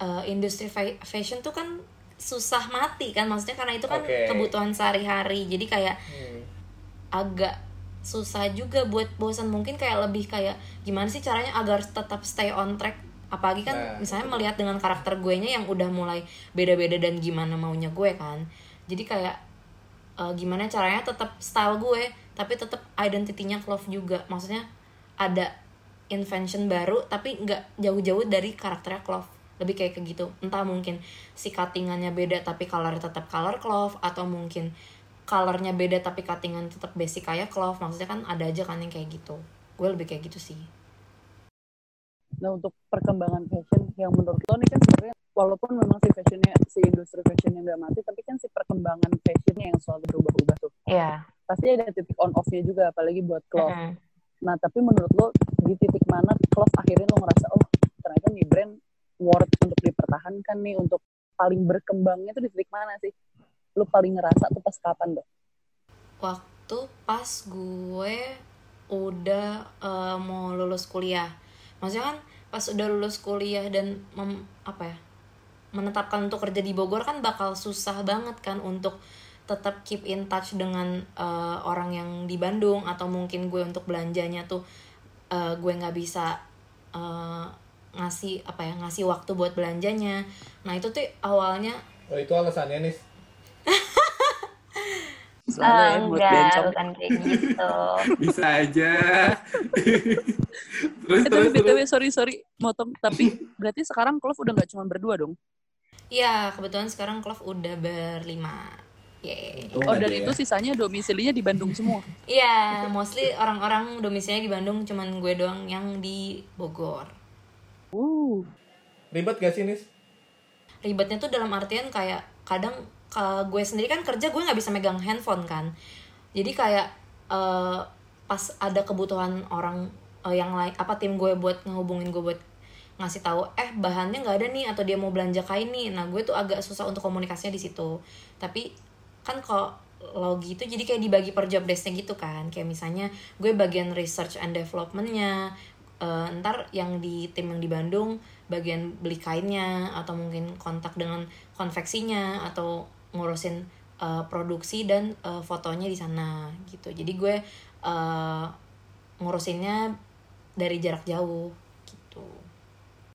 Uh, industri fashion tuh kan susah mati kan. Maksudnya karena itu kan okay. kebutuhan sehari-hari. Jadi kayak hmm. agak susah juga buat bosan. Mungkin kayak lebih kayak gimana sih caranya agar tetap stay on track? Apalagi kan nah, misalnya betul. melihat dengan karakter gue nya yang udah mulai beda-beda dan gimana maunya gue kan. Jadi kayak uh, gimana caranya tetap style gue tapi tetap identitinya Clove juga. Maksudnya ada invention baru tapi nggak jauh-jauh dari karakternya Clove. Lebih kayak ke gitu. Entah mungkin si cuttingannya beda tapi colornya tetap color clove atau mungkin colornya beda tapi cuttingan tetap basic kayak clove maksudnya kan ada aja kan yang kayak gitu. Gue lebih kayak gitu sih. Nah untuk perkembangan fashion yang menurut lo nih kan sebenarnya walaupun memang si fashionnya si industri fashionnya nggak mati tapi kan si perkembangan fashionnya yang selalu berubah-ubah tuh. Iya. Yeah. pasti ada titik on offnya juga apalagi buat clove mm -hmm. nah tapi menurut lo di titik mana clove akhirnya lo ngerasa oh ternyata nih brand worth untuk dipertahankan nih untuk paling berkembangnya tuh di titik mana sih lu paling ngerasa tuh pas kapan dong waktu pas gue udah uh, mau lulus kuliah. Maksudnya kan pas udah lulus kuliah dan mem, apa ya menetapkan untuk kerja di Bogor kan bakal susah banget kan untuk tetap keep in touch dengan uh, orang yang di Bandung atau mungkin gue untuk belanjanya tuh uh, gue nggak bisa uh, ngasih apa ya ngasih waktu buat belanjanya. Nah itu tuh awalnya oh itu alasannya nih Soalnya oh, enggak, bukan kayak gitu. Bisa aja. terus, eh, terus, tapi BTW, sorry, sorry, motong. Tapi berarti sekarang Clove udah nggak cuma berdua dong? Iya, kebetulan sekarang Clove udah berlima. Yeay. Oh, dari ya. itu sisanya domisilinya di Bandung semua? Iya, mostly orang-orang domisilinya di Bandung, cuman gue doang yang di Bogor. Uh. Ribet gak sih, Nis? Ribetnya tuh dalam artian kayak kadang ke gue sendiri kan kerja gue nggak bisa megang handphone kan. Jadi kayak uh, pas ada kebutuhan orang uh, yang lain apa tim gue buat ngehubungin gue buat ngasih tahu eh bahannya nggak ada nih atau dia mau belanja kain nih. Nah gue tuh agak susah untuk komunikasinya di situ. Tapi kan kalau lo gitu jadi kayak dibagi per job desknya gitu kan. Kayak misalnya gue bagian research and developmentnya uh, ntar yang di tim yang di Bandung bagian beli kainnya atau mungkin kontak dengan konveksinya atau ngurusin uh, produksi dan uh, fotonya di sana gitu. Jadi gue uh, ngurusinnya dari jarak jauh gitu.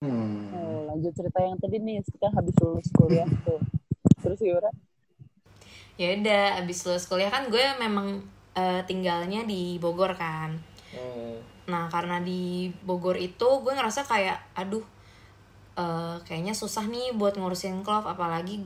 Hmm. oh, lanjut cerita yang tadi nih kita habis lulus kuliah tuh. Terus Yura? Ya udah habis lulus kuliah kan gue memang uh, tinggalnya di Bogor kan. Hmm nah karena di Bogor itu gue ngerasa kayak aduh uh, kayaknya susah nih buat ngurusin klub apalagi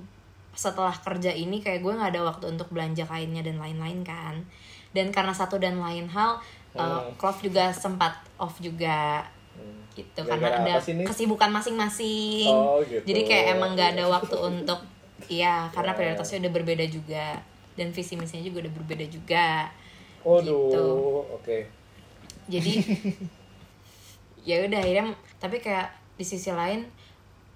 setelah kerja ini kayak gue nggak ada waktu untuk belanja kainnya dan lain-lain kan. Dan karena satu dan lain hal uh, hmm. juga sempat off juga hmm. gitu. Ya, karena ada kesibukan masing-masing. Oh, gitu. jadi kayak emang nggak ada waktu untuk iya karena ya, prioritasnya udah berbeda juga. Dan visi misinya juga udah berbeda juga. Oh gitu. oke. Okay jadi ya udah akhirnya tapi kayak di sisi lain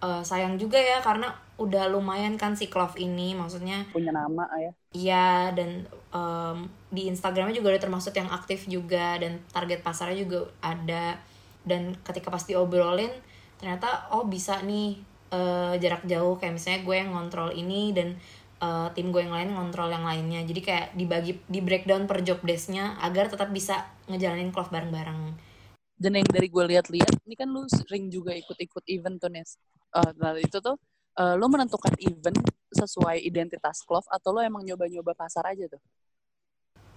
uh, sayang juga ya karena udah lumayan kan si Clove ini maksudnya punya nama ya. Iya dan um, di Instagramnya juga udah termasuk yang aktif juga dan target pasarnya juga ada. Dan ketika pas diobrolin ternyata oh bisa nih uh, jarak jauh. Kayak misalnya gue yang ngontrol ini dan uh, tim gue yang lain ngontrol yang lainnya. Jadi kayak dibagi di breakdown per job desknya agar tetap bisa ngejalanin clove bareng-bareng dan yang dari gue lihat-lihat ini kan lu sering juga ikut-ikut event tuh Nes. Uh, nah itu tuh uh, lu menentukan event sesuai identitas clove atau lu emang nyoba-nyoba pasar aja tuh?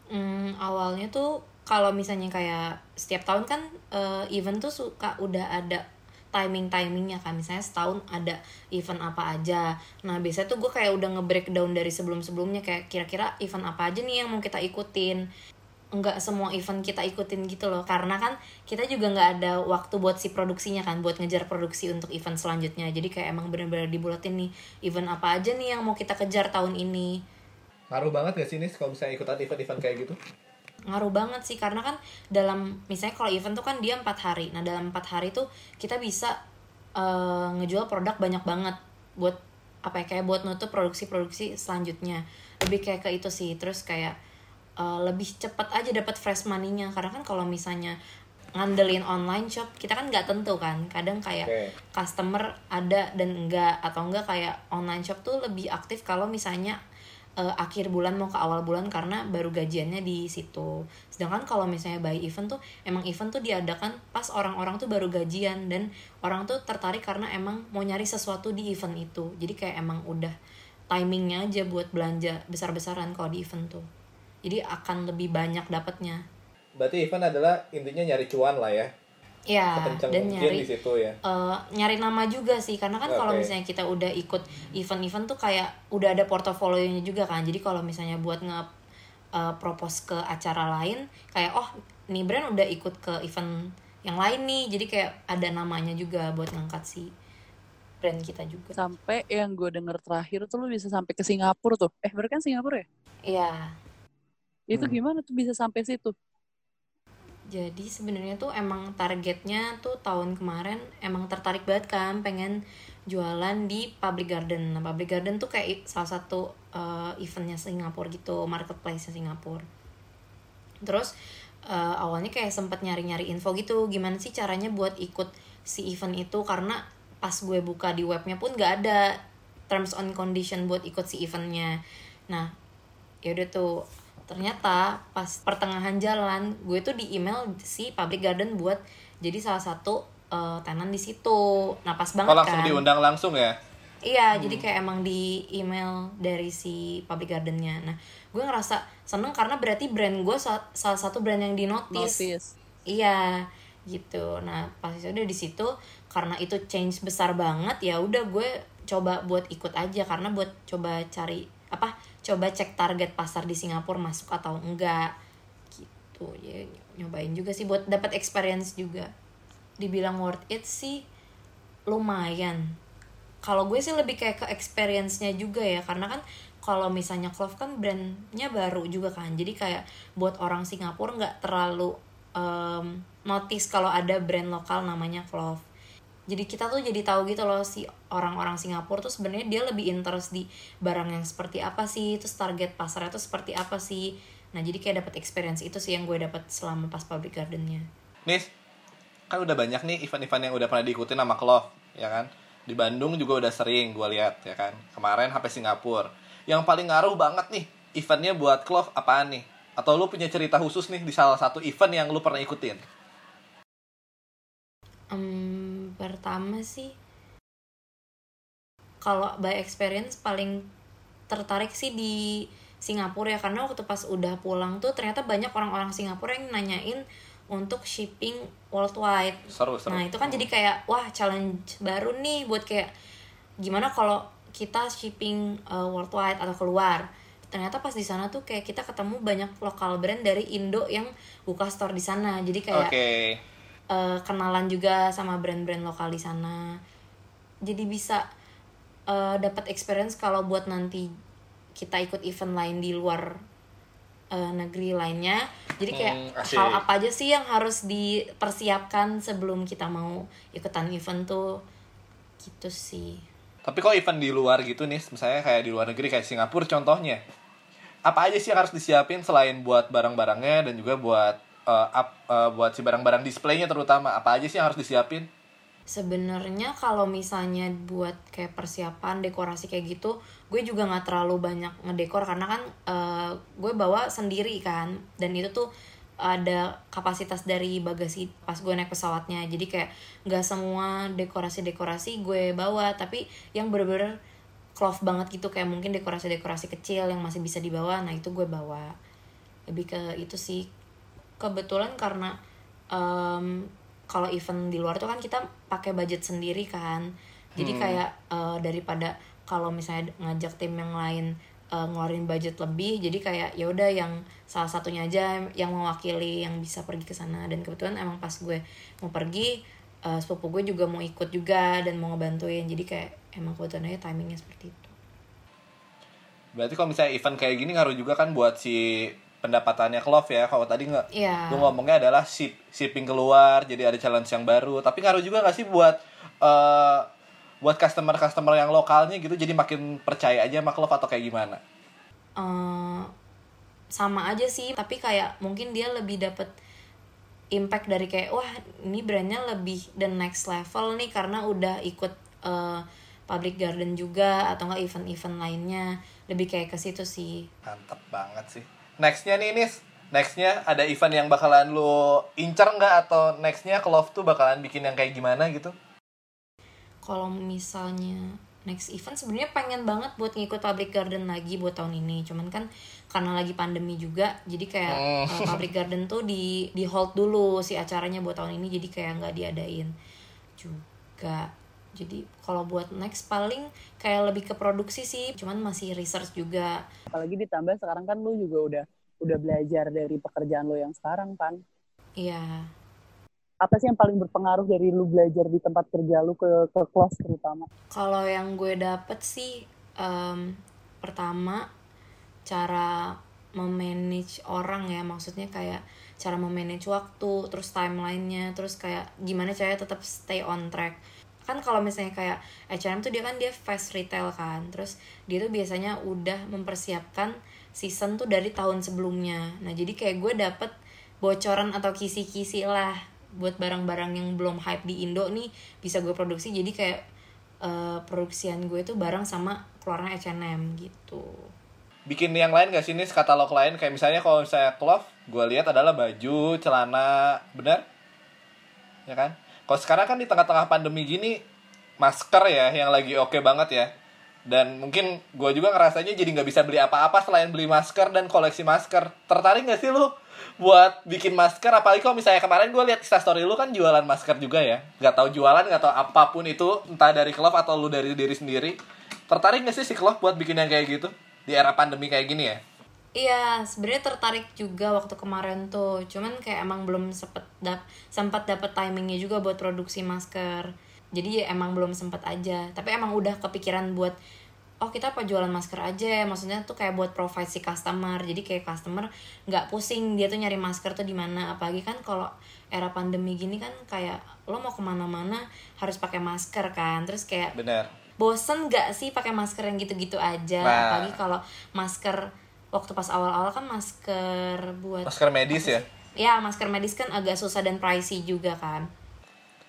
Hmm, awalnya tuh kalau misalnya kayak setiap tahun kan eh, event tuh suka udah ada timing timingnya kan. Misalnya setahun ada event apa aja. Nah biasanya tuh gue kayak udah nge-breakdown dari sebelum sebelumnya kayak kira-kira event apa aja nih yang mau kita ikutin nggak semua event kita ikutin gitu loh. Karena kan kita juga nggak ada waktu buat si produksinya kan buat ngejar produksi untuk event selanjutnya. Jadi kayak emang bener-bener dibulatin nih event apa aja nih yang mau kita kejar tahun ini. Ngaruh banget gak sih nih kalau misalnya ikutan event-event kayak gitu? ngaruh banget sih karena kan dalam misalnya kalau event tuh kan dia empat hari. Nah dalam empat hari tuh kita bisa eh, ngejual produk banyak banget buat apa ya kayak buat nutup produksi-produksi selanjutnya. Lebih kayak ke itu sih. Terus kayak eh, lebih cepat aja dapat fresh money-nya karena kan kalau misalnya ngandelin online shop kita kan nggak tentu kan kadang kayak Oke. customer ada dan enggak atau enggak kayak online shop tuh lebih aktif kalau misalnya eh, akhir bulan mau ke awal bulan karena baru gajiannya di situ. Sedangkan kalau misalnya by event tuh emang event tuh diadakan pas orang-orang tuh baru gajian dan orang tuh tertarik karena emang mau nyari sesuatu di event itu. Jadi kayak emang udah timingnya aja buat belanja besar-besaran kalau di event tuh. Jadi akan lebih banyak dapatnya. Berarti event adalah intinya nyari cuan lah ya. Ya, Kekencang dan nyari di situ ya. eh, nyari nama juga sih karena kan kalau Oke. misalnya kita udah ikut event-event tuh kayak udah ada portofolionya juga kan jadi kalau misalnya buat nge eh, propose ke acara lain kayak oh nih brand udah ikut ke event yang lain nih jadi kayak ada namanya juga buat ngangkat si brand kita juga Sampai yang gue denger terakhir tuh lu bisa sampai ke Singapura tuh. Eh, berarti kan Singapura ya? iya Itu Hmm. gimana tuh bisa sampai situ? jadi sebenarnya tuh emang targetnya tuh tahun kemarin emang tertarik banget kan pengen jualan di Public Garden. Nah, Public Garden tuh kayak salah satu uh, eventnya Singapura gitu, marketplace Singapura. Terus uh, awalnya kayak sempet nyari-nyari info gitu, gimana sih caranya buat ikut si event itu karena pas gue buka di webnya pun gak ada terms on condition buat ikut si eventnya. Nah, ya udah tuh ternyata pas pertengahan jalan gue tuh di email si Public Garden buat jadi salah satu uh, tenan di situ. Nah pas banget Oh langsung kan. diundang langsung ya? Iya, jadi kayak emang di email dari si Public Gardennya. Nah, gue ngerasa seneng karena berarti brand gue sa- salah satu brand yang di notice. Iya, gitu. Nah, pas udah di situ karena itu change besar banget ya udah gue coba buat ikut aja karena buat coba cari apa? Coba cek target pasar di Singapura masuk atau enggak. Gitu. Ya nyobain juga sih buat dapat experience juga. Dibilang worth it sih lumayan. Kalau gue sih lebih kayak ke experience-nya juga ya karena kan kalau misalnya Clove kan brandnya baru juga kan jadi kayak buat orang Singapura nggak terlalu em, notice kalau ada brand lokal namanya Clove jadi kita tuh jadi tahu gitu loh si orang-orang Singapura tuh sebenarnya dia lebih interest di barang yang seperti apa sih terus target pasarnya tuh seperti apa sih nah jadi kayak dapat experience itu sih yang gue dapat selama pas public gardennya Nis, kan udah banyak nih event-event yang udah pernah diikutin sama Clove, ya kan? Di Bandung juga udah sering gue lihat, ya kan? Kemarin sampai Singapura. Yang paling ngaruh banget nih eventnya buat Clove apaan nih? Atau lu punya cerita khusus nih di salah satu event yang lu pernah ikutin? Em, pertama sih kalau by experience paling tertarik sih di Singapura ya karena waktu pas udah pulang tuh ternyata banyak orang-orang Singapura yang nanyain untuk shipping worldwide. Seru, seru. Nah itu kan jadi kayak wah challenge baru nih buat kayak gimana kalau kita shipping uh, worldwide atau keluar. Ternyata pas di sana tuh kayak kita ketemu banyak lokal brand dari Indo yang buka store di sana. Jadi kayak eh, kenalan juga sama brand-brand lokal di sana. Jadi bisa eh, dapat experience kalau buat nanti kita ikut event lain di luar eh, negeri lainnya. Jadi kayak Hmm, hal apa aja sih yang harus dipersiapkan sebelum kita mau ikutan event tuh? Gitu sih. Tapi kok event di luar gitu nih, misalnya kayak di luar negeri kayak Singapura contohnya. Apa aja sih yang harus disiapin selain buat barang-barangnya dan juga buat eh, up- eh, buat si barang-barang displaynya terutama. Apa aja sih yang harus disiapin? sebenarnya kalau misalnya buat kayak persiapan dekorasi kayak gitu gue juga nggak terlalu banyak ngedekor karena kan eh, gue bawa sendiri kan dan itu tuh ada kapasitas dari bagasi pas gue naik pesawatnya jadi kayak nggak semua dekorasi dekorasi gue bawa tapi yang bener-bener cloth banget gitu kayak mungkin dekorasi dekorasi kecil yang masih bisa dibawa nah itu gue bawa lebih ke itu sih kebetulan karena em, kalau event di luar tuh kan kita pakai budget sendiri kan. Jadi kayak eh, daripada kalau misalnya ngajak tim yang lain eh, ngeluarin budget lebih jadi kayak ya udah yang salah satunya aja yang mewakili yang bisa pergi ke sana. Dan kebetulan emang pas gue mau pergi eh, sepupu gue juga mau ikut juga dan mau ngebantuin. Jadi kayak emang kebetulan aja timingnya seperti itu. Berarti kalau misalnya event kayak gini ngaruh juga kan buat si pendapatannya Clove ya. Kalau tadi nggak Iya. lu ngomongnya adalah ship, shipping keluar, jadi ada challenge yang baru. Tapi ngaruh juga gak sih buat eh buat customer-customer yang lokalnya gitu jadi makin percaya aja sama Clove atau kayak gimana? eh, sama aja sih tapi kayak mungkin dia lebih dapet impact dari kayak wah ini brandnya lebih the next level nih karena udah ikut eh, public garden juga atau enggak event-event lainnya lebih kayak ke situ sih Mantep banget sih. Nextnya nih Nis, nextnya ada event yang bakalan lu incer nggak atau nextnya Clove tuh bakalan bikin yang kayak gimana gitu? kalau misalnya next event sebenarnya pengen banget buat ngikut public garden lagi buat tahun ini cuman kan karena lagi pandemi juga jadi kayak Hmm. uh, public garden tuh di di hold dulu si acaranya buat tahun ini jadi kayak nggak diadain juga jadi kalau buat next paling kayak lebih ke produksi sih cuman masih research juga Apalagi ditambah sekarang kan lu juga udah udah belajar dari pekerjaan lo yang sekarang kan. iya Apa sih yang paling berpengaruh dari lu belajar di tempat kerja lu ke ke kelas terutama? Kalau yang gue dapet sih em, pertama cara memanage orang ya maksudnya kayak cara memanage waktu terus timelinenya terus kayak gimana caranya tetap stay on track kan kalau misalnya kayak H&M tuh dia kan dia fast retail kan. Terus dia tuh biasanya udah mempersiapkan season tuh dari tahun sebelumnya. Nah jadi kayak gue dapet bocoran atau kisi-kisi lah buat barang-barang yang belum hype di Indo nih bisa gue produksi. Jadi kayak eh, produksian gue tuh bareng sama keluarnya H&M gitu. Bikin yang lain gak sih nih katalog lain. Kayak misalnya kalau misalnya Clove gue lihat adalah baju celana. Benar ya kan kalau sekarang kan di tengah-tengah pandemi gini masker ya yang lagi oke banget ya. Dan mungkin gue juga ngerasanya jadi nggak bisa beli apa-apa selain beli masker dan koleksi masker. Tertarik gak sih lu buat bikin masker? Apalagi kalau misalnya kemarin gue lihat story lu kan jualan masker juga ya. Nggak tahu jualan nggak tahu apa pun itu entah dari Clove atau lu dari diri sendiri. Tertarik gak sih si Clove buat bikin yang kayak gitu di era pandemi kayak gini ya Iya, sebenarnya tertarik juga waktu kemarin tuh. Cuman kayak emang belum sempet dap sempat dapet timingnya juga buat produksi masker. Jadi ya emang belum sempet aja. Tapi emang udah kepikiran buat oh kita apa jualan masker aja ya maksudnya tuh kayak buat provide si customer jadi kayak customer nggak pusing dia tuh nyari masker tuh di mana apalagi kan kalau era pandemi gini kan kayak lo mau ke mana-mana harus pakai masker kan terus kayak bener bosen gak sih pakai masker yang gitu-gitu aja Nah. apalagi kalau masker waktu pas awal-awal kan masker buat masker medis ya ya masker medis kan agak susah dan pricey juga kan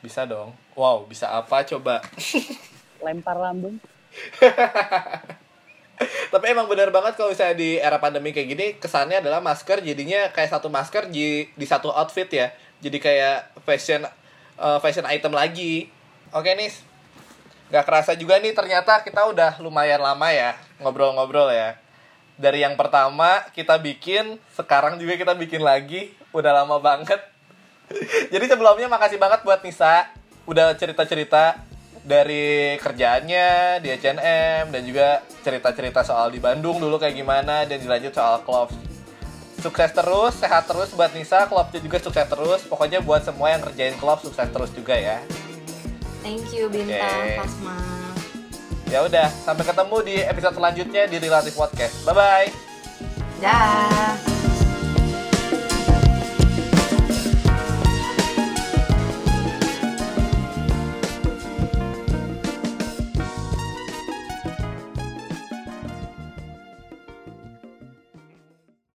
bisa dong wow bisa apa coba Lempar lambung. Tapi emang bener banget kalau misalnya di era pandemi kayak gini kesannya adalah masker jadinya kayak satu masker di di satu outfit ya. Jadi kayak fashion eh, fashion item lagi. Oke nih. Gak kerasa juga nih ternyata kita udah lumayan lama ya ngobrol-ngobrol ya. Dari yang pertama kita bikin, sekarang juga kita bikin lagi. Udah lama banget. Jadi sebelumnya makasih banget buat Nisa udah cerita-cerita dari kerjaannya di H&M dan juga cerita-cerita soal di Bandung dulu kayak gimana dan dilanjut soal Clove. Sukses terus, sehat terus buat Nisa, Clove juga sukses terus. Pokoknya buat semua yang kerjain Clove sukses terus juga ya. thank you bintang Oke. Pasma Ya udah, sampai ketemu di episode selanjutnya di Relative Podcast. Bye bye. dah